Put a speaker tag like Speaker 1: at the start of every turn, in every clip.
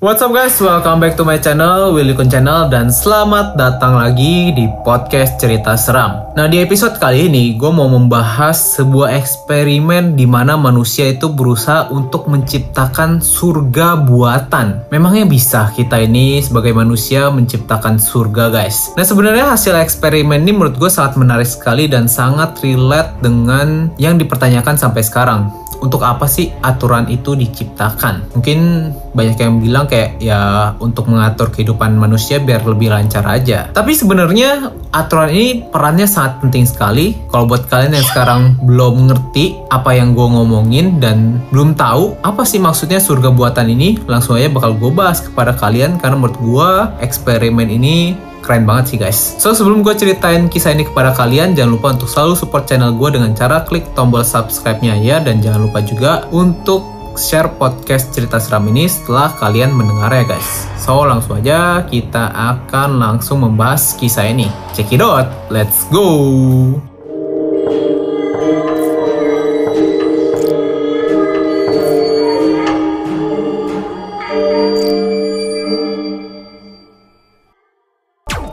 Speaker 1: What's up guys, welcome back to my channel, Willy Kun Channel Dan selamat datang lagi di podcast cerita seram. Nah di episode kali ini, gue mau membahas sebuah eksperimen di mana manusia itu berusaha untuk menciptakan surga buatan. Memangnya bisa kita ini sebagai manusia menciptakan surga guys? Nah sebenarnya hasil eksperimen ini menurut gue sangat menarik sekali dan sangat relate dengan yang dipertanyakan sampai sekarang untuk apa sih aturan itu diciptakan? Mungkin banyak yang bilang kayak ya untuk mengatur kehidupan manusia biar lebih lancar aja. Tapi sebenarnya aturan ini perannya sangat penting sekali. Kalau buat kalian yang sekarang belum ngerti apa yang gue ngomongin dan belum tahu apa sih maksudnya surga buatan ini, langsung aja bakal gue bahas kepada kalian karena menurut gue eksperimen ini keren banget sih guys. So sebelum gue ceritain kisah ini kepada kalian, jangan lupa untuk selalu support channel gue dengan cara klik tombol subscribe-nya ya dan jangan lupa juga untuk share podcast cerita seram ini setelah kalian mendengar ya guys. So langsung aja kita akan langsung membahas kisah ini. Check it out, let's go!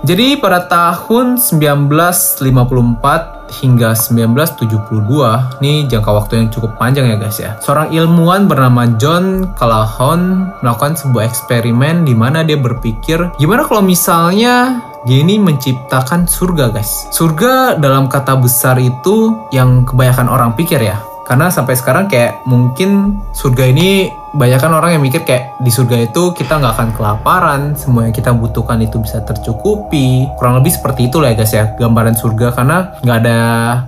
Speaker 1: Jadi pada tahun 1954 hingga 1972, ini jangka waktu yang cukup panjang ya guys ya. Seorang ilmuwan bernama John Calhoun melakukan sebuah eksperimen di mana dia berpikir gimana kalau misalnya dia ini menciptakan surga guys. Surga dalam kata besar itu yang kebanyakan orang pikir ya. Karena sampai sekarang kayak mungkin surga ini banyak kan orang yang mikir kayak di surga itu kita nggak akan kelaparan, semua yang kita butuhkan itu bisa tercukupi. Kurang lebih seperti itu lah ya guys ya, gambaran surga karena nggak ada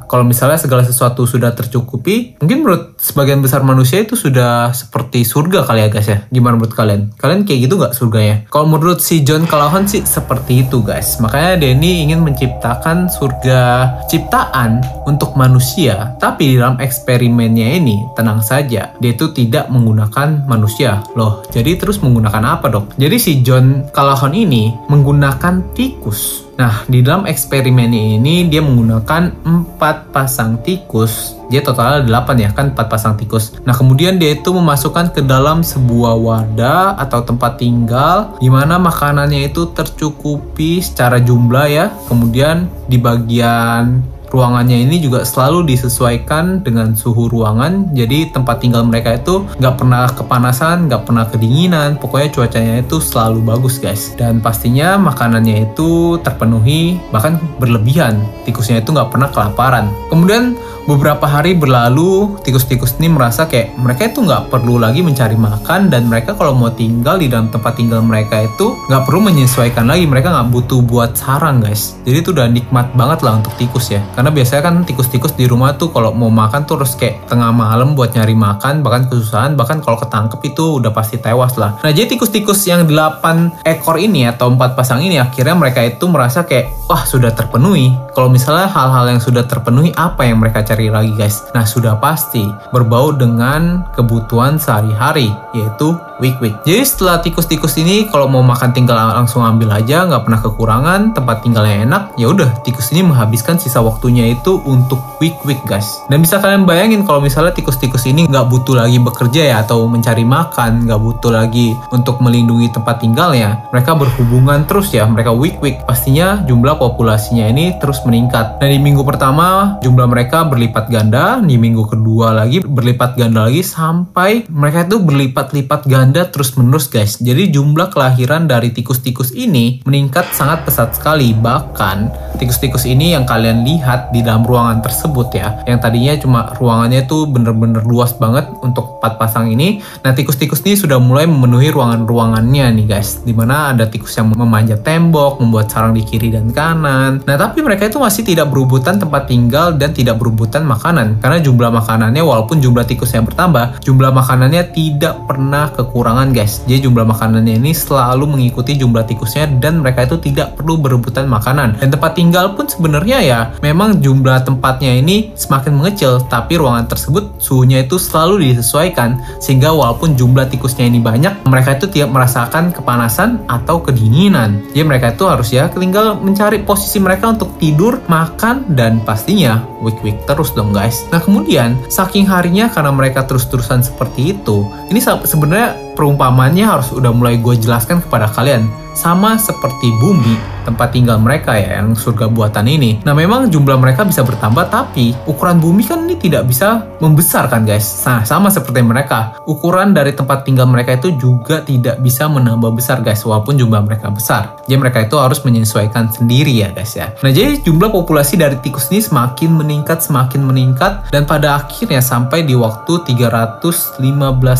Speaker 1: kalau misalnya segala sesuatu sudah tercukupi, mungkin menurut sebagian besar manusia itu sudah seperti surga kali ya guys ya. Gimana menurut kalian? Kalian kayak gitu nggak surganya? Kalau menurut si John Calhoun sih seperti itu guys. Makanya ini ingin menciptakan surga ciptaan untuk manusia, tapi dalam eksperimennya ini tenang saja, dia itu tidak menggunakan manusia. Loh, jadi terus menggunakan apa dok? Jadi si John Calhoun ini menggunakan tikus. Nah, di dalam eksperimen ini dia menggunakan empat pasang tikus. Dia totalnya 8 ya, kan empat pasang tikus. Nah, kemudian dia itu memasukkan ke dalam sebuah wadah atau tempat tinggal di mana makanannya itu tercukupi secara jumlah ya. Kemudian di bagian ruangannya ini juga selalu disesuaikan dengan suhu ruangan. Jadi tempat tinggal mereka itu nggak pernah kepanasan nggak pernah kedinginan. Pokoknya cuacanya itu selalu bagus guys. Dan pastinya makanannya itu terpenuhi bahkan berlebihan. Tikusnya itu nggak pernah kelaparan. Kemudian beberapa hari berlalu tikus-tikus ini merasa kayak mereka itu nggak perlu lagi mencari makan dan mereka kalau mau tinggal di dalam tempat tinggal mereka itu nggak perlu menyesuaikan lagi. Mereka nggak butuh buat sarang guys. Jadi itu udah nikmat banget lah untuk tikus ya. Karena biasanya kan tikus-tikus di rumah tuh kalau mau makan tuh harus kayak tengah malam buat nyari makan bahkan kesusahan bahkan kalau ketangkep itu udah pasti tewas lah. Nah jadi tikus-tikus yang 8 ekor ini atau empat pasang ini akhirnya mereka itu merasa kayak wah sudah terpenuhi. Kalau misalnya hal-hal yang sudah terpenuhi apa yang mereka cari cari lagi guys. Nah sudah pasti berbau dengan kebutuhan sehari-hari yaitu week week. Jadi setelah tikus-tikus ini kalau mau makan tinggal langsung ambil aja nggak pernah kekurangan tempat tinggalnya enak ya udah tikus ini menghabiskan sisa waktunya itu untuk week week guys. Dan bisa kalian bayangin kalau misalnya tikus-tikus ini nggak butuh lagi bekerja ya atau mencari makan nggak butuh lagi untuk melindungi tempat tinggalnya mereka berhubungan terus ya mereka week week pastinya jumlah populasinya ini terus meningkat. Dan di minggu pertama jumlah mereka berlipat berlipat ganda, di minggu kedua lagi berlipat ganda lagi sampai mereka itu berlipat-lipat ganda terus-menerus guys. Jadi jumlah kelahiran dari tikus-tikus ini meningkat sangat pesat sekali. Bahkan tikus-tikus ini yang kalian lihat di dalam ruangan tersebut ya, yang tadinya cuma ruangannya itu bener-bener luas banget untuk empat pasang ini. Nah tikus-tikus ini sudah mulai memenuhi ruangan-ruangannya nih guys, di mana ada tikus yang memanjat tembok, membuat sarang di kiri dan kanan. Nah tapi mereka itu masih tidak berebutan tempat tinggal dan tidak berebutan makanan. Karena jumlah makanannya walaupun jumlah tikusnya bertambah jumlah makanannya tidak pernah kekurangan guys. Jadi jumlah makanannya ini selalu mengikuti jumlah tikusnya dan mereka itu tidak perlu berebutan makanan. Dan tempat tinggal pun sebenarnya ya memang jumlah tempatnya ini semakin mengecil tapi ruangan tersebut suhunya itu selalu disesuaikan sehingga walaupun jumlah tikusnya ini banyak mereka itu tidak merasakan kepanasan atau kedinginan. Jadi mereka itu harus ya tinggal mencari posisi mereka untuk tidur makan dan pastinya week-week terus terus dong guys. Nah kemudian saking harinya karena mereka terus-terusan seperti itu, ini sebenarnya perumpamannya harus udah mulai gue jelaskan kepada kalian. Sama seperti bumi, tempat tinggal mereka ya, yang surga buatan ini. Nah memang jumlah mereka bisa bertambah, tapi ukuran bumi kan ini tidak bisa membesar kan guys. Nah sama seperti mereka, ukuran dari tempat tinggal mereka itu juga tidak bisa menambah besar guys, walaupun jumlah mereka besar. Jadi mereka itu harus menyesuaikan sendiri ya guys ya. Nah jadi jumlah populasi dari tikus ini semakin meningkat, semakin meningkat, dan pada akhirnya sampai di waktu 315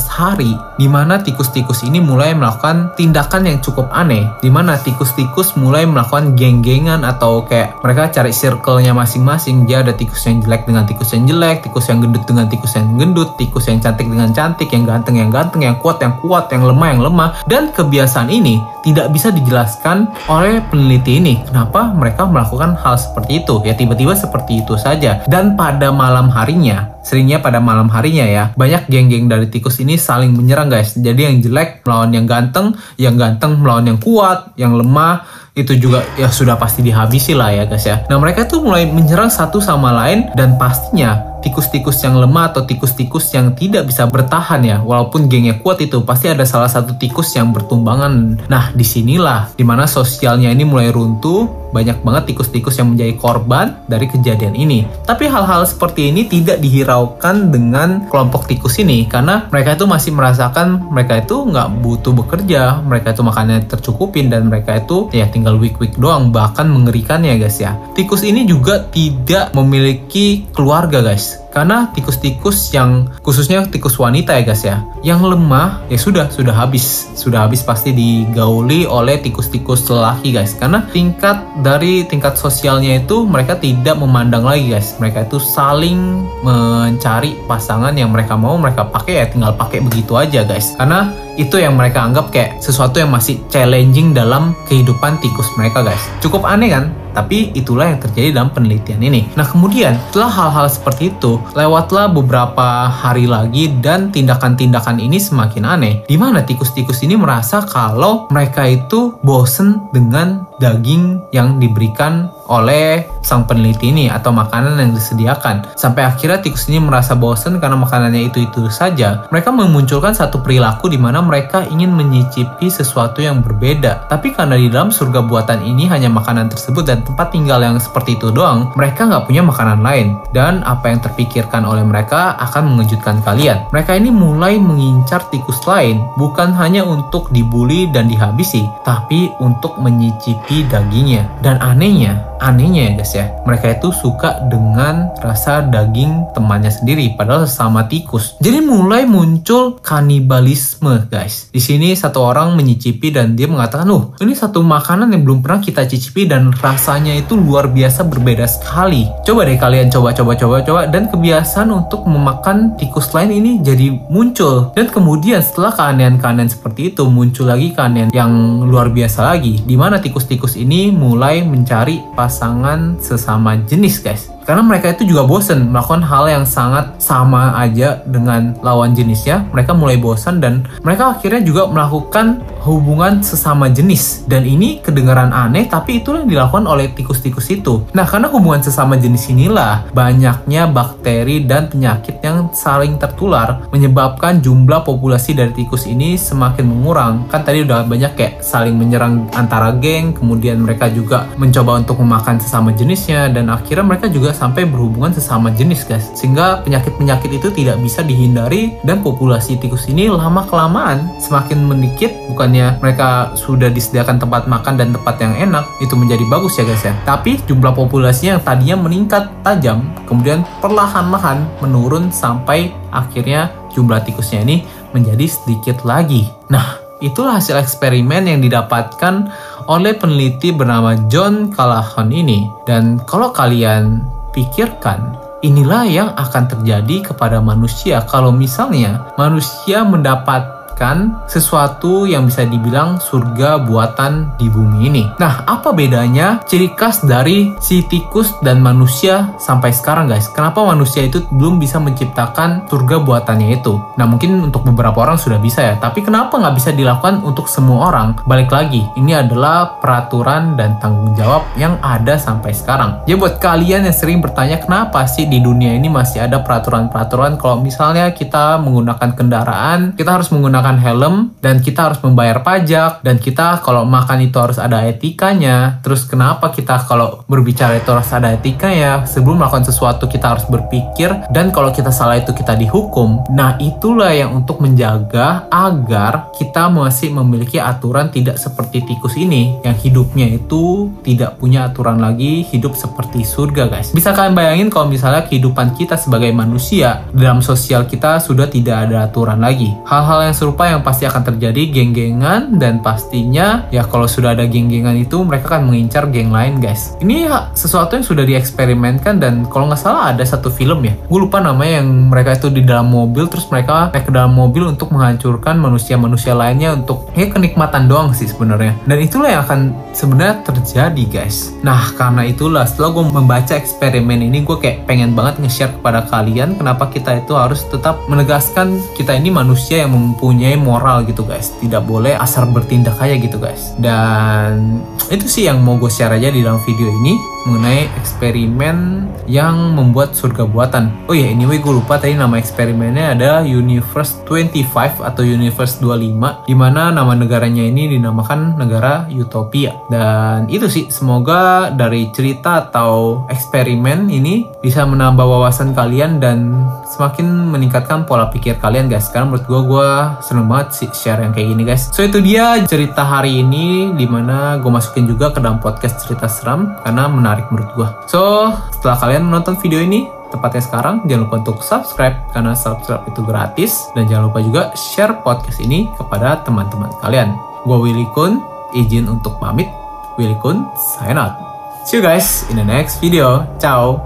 Speaker 1: hari, di mana tikus-tikus ini mulai melakukan tindakan yang cukup aneh di mana tikus-tikus mulai melakukan geng-gengan atau kayak mereka cari circle-nya masing-masing. Dia ada tikus yang jelek dengan tikus yang jelek, tikus yang gendut dengan tikus yang gendut, tikus yang cantik dengan cantik, yang ganteng yang ganteng, yang kuat yang kuat, yang lemah yang lemah. Dan kebiasaan ini tidak bisa dijelaskan oleh peneliti ini. Kenapa mereka melakukan hal seperti itu? Ya tiba-tiba seperti itu saja. Dan pada malam harinya, seringnya pada malam harinya ya, banyak geng-geng dari tikus ini saling menyerang guys. Jadi yang jelek melawan yang ganteng, yang ganteng melawan yang kuat, yang lemah itu juga ya sudah pasti dihabisi lah ya guys ya. Nah mereka tuh mulai menyerang satu sama lain dan pastinya tikus-tikus yang lemah atau tikus-tikus yang tidak bisa bertahan ya walaupun gengnya kuat itu pasti ada salah satu tikus yang bertumbangan nah di sinilah di mana sosialnya ini mulai runtuh banyak banget tikus-tikus yang menjadi korban dari kejadian ini. Tapi hal-hal seperti ini tidak dihiraukan dengan kelompok tikus ini karena mereka itu masih merasakan mereka itu nggak butuh bekerja, mereka itu makannya tercukupin dan mereka itu ya tinggal week-week doang bahkan mengerikan ya guys ya. Tikus ini juga tidak memiliki keluarga guys karena tikus-tikus yang khususnya tikus wanita ya guys ya yang lemah ya sudah sudah habis. Sudah habis pasti digauli oleh tikus-tikus lelaki guys. Karena tingkat dari tingkat sosialnya itu mereka tidak memandang lagi guys. Mereka itu saling mencari pasangan yang mereka mau mereka pakai ya tinggal pakai begitu aja guys. Karena itu yang mereka anggap kayak sesuatu yang masih challenging dalam kehidupan tikus mereka guys. Cukup aneh kan tapi itulah yang terjadi dalam penelitian ini. Nah kemudian setelah hal-hal seperti itu, lewatlah beberapa hari lagi dan tindakan-tindakan ini semakin aneh. Di mana tikus-tikus ini merasa kalau mereka itu bosen dengan daging yang diberikan oleh sang peneliti ini atau makanan yang disediakan. Sampai akhirnya tikus ini merasa bosan karena makanannya itu-itu saja. Mereka memunculkan satu perilaku di mana mereka ingin menyicipi sesuatu yang berbeda. Tapi karena di dalam surga buatan ini hanya makanan tersebut dan tempat tinggal yang seperti itu doang, mereka nggak punya makanan lain. Dan apa yang terpikirkan oleh mereka akan mengejutkan kalian. Mereka ini mulai mengincar tikus lain, bukan hanya untuk dibully dan dihabisi, tapi untuk menyicipi dagingnya. Dan anehnya, anehnya ya guys ya. Mereka itu suka dengan rasa daging temannya sendiri padahal sesama tikus. Jadi mulai muncul kanibalisme guys. Di sini satu orang menyicipi dan dia mengatakan oh ini satu makanan yang belum pernah kita cicipi dan rasanya itu luar biasa berbeda sekali. Coba deh kalian coba coba coba coba. Dan kebiasaan untuk memakan tikus lain ini jadi muncul. Dan kemudian setelah keanehan-keanehan seperti itu muncul lagi keanehan yang luar biasa lagi di mana tikus-tikus ini mulai mencari pasangan sesama jenis guys karena mereka itu juga bosen melakukan hal yang sangat sama aja dengan lawan jenisnya. Mereka mulai bosan dan mereka akhirnya juga melakukan hubungan sesama jenis. Dan ini kedengaran aneh tapi itulah yang dilakukan oleh tikus-tikus itu. Nah karena hubungan sesama jenis inilah banyaknya bakteri dan penyakit yang saling tertular menyebabkan jumlah populasi dari tikus ini semakin mengurang. Kan tadi udah banyak kayak saling menyerang antara geng kemudian mereka juga mencoba untuk memakan sesama jenisnya dan akhirnya mereka juga sampai berhubungan sesama jenis guys. Sehingga penyakit-penyakit itu tidak bisa dihindari dan populasi tikus ini lama kelamaan semakin meningkat bukannya mereka sudah disediakan tempat makan dan tempat yang enak itu menjadi bagus ya guys ya. Tapi jumlah populasinya yang tadinya meningkat tajam kemudian perlahan-lahan menurun sampai akhirnya jumlah tikusnya ini menjadi sedikit lagi. Nah Itulah hasil eksperimen yang didapatkan oleh peneliti bernama John Callahan ini. Dan kalau kalian pikirkan, inilah yang akan terjadi kepada manusia. Kalau misalnya manusia mendapat mendapatkan sesuatu yang bisa dibilang surga buatan di bumi ini. Nah, apa bedanya ciri khas dari si tikus dan manusia sampai sekarang guys? Kenapa manusia itu belum bisa menciptakan surga buatannya itu? Nah, mungkin untuk beberapa orang sudah bisa ya, tapi kenapa nggak bisa dilakukan untuk semua orang? Balik lagi, ini adalah peraturan dan tanggung jawab yang ada sampai sekarang. Ya buat kalian yang sering bertanya kenapa sih di dunia ini masih ada peraturan-peraturan kalau misalnya kita menggunakan kendaraan, kita harus menggunakan menggunakan helm dan kita harus membayar pajak dan kita kalau makan itu harus ada etikanya. Terus kenapa kita kalau berbicara itu harus ada etikanya? Sebelum melakukan sesuatu kita harus berpikir dan kalau kita salah itu kita dihukum. Nah, itulah yang untuk menjaga agar kita masih memiliki aturan tidak seperti tikus ini yang hidupnya itu tidak punya aturan lagi, hidup seperti surga, guys. Bisa kalian bayangin kalau misalnya kehidupan kita sebagai manusia dalam sosial kita sudah tidak ada aturan lagi. Hal-hal yang serupa yang pasti akan terjadi geng-gengan dan pastinya ya kalau sudah ada geng-gengan itu mereka akan mengincar geng lain guys. Ini ya, sesuatu yang sudah dieksperimenkan dan kalau nggak salah ada satu film ya. Gue lupa namanya yang mereka itu di dalam mobil terus mereka naik ke dalam mobil untuk menghancurkan manusia-manusia lainnya untuk ya kenikmatan doang sih sebenarnya. Dan itulah yang akan sebenarnya terjadi guys. Nah karena itulah setelah gue membaca eksperimen ini gue kayak pengen banget nge-share kepada kalian kenapa kita itu harus tetap menegaskan kita ini manusia yang mempunyai moral gitu guys. Tidak boleh asal bertindak aja gitu guys. Dan itu sih yang mau gue share aja di dalam video ini mengenai eksperimen yang membuat surga buatan. Oh ya anyway gue lupa tadi nama eksperimennya ada Universe 25 atau Universe 25 di mana nama negaranya ini dinamakan negara Utopia. Dan itu sih semoga dari cerita atau eksperimen ini bisa menambah wawasan kalian dan semakin meningkatkan pola pikir kalian guys. Karena menurut gue gue seneng banget sih share yang kayak gini guys. So itu dia cerita hari ini di mana gue masukin juga ke dalam podcast cerita seram karena menarik menurut gue so setelah kalian menonton video ini tepatnya sekarang jangan lupa untuk subscribe karena subscribe itu gratis. Dan jangan lupa juga share podcast ini kepada teman-teman kalian. Gue Willy Kun izin untuk pamit. Willy Kun sign out. See you guys in the next video. Ciao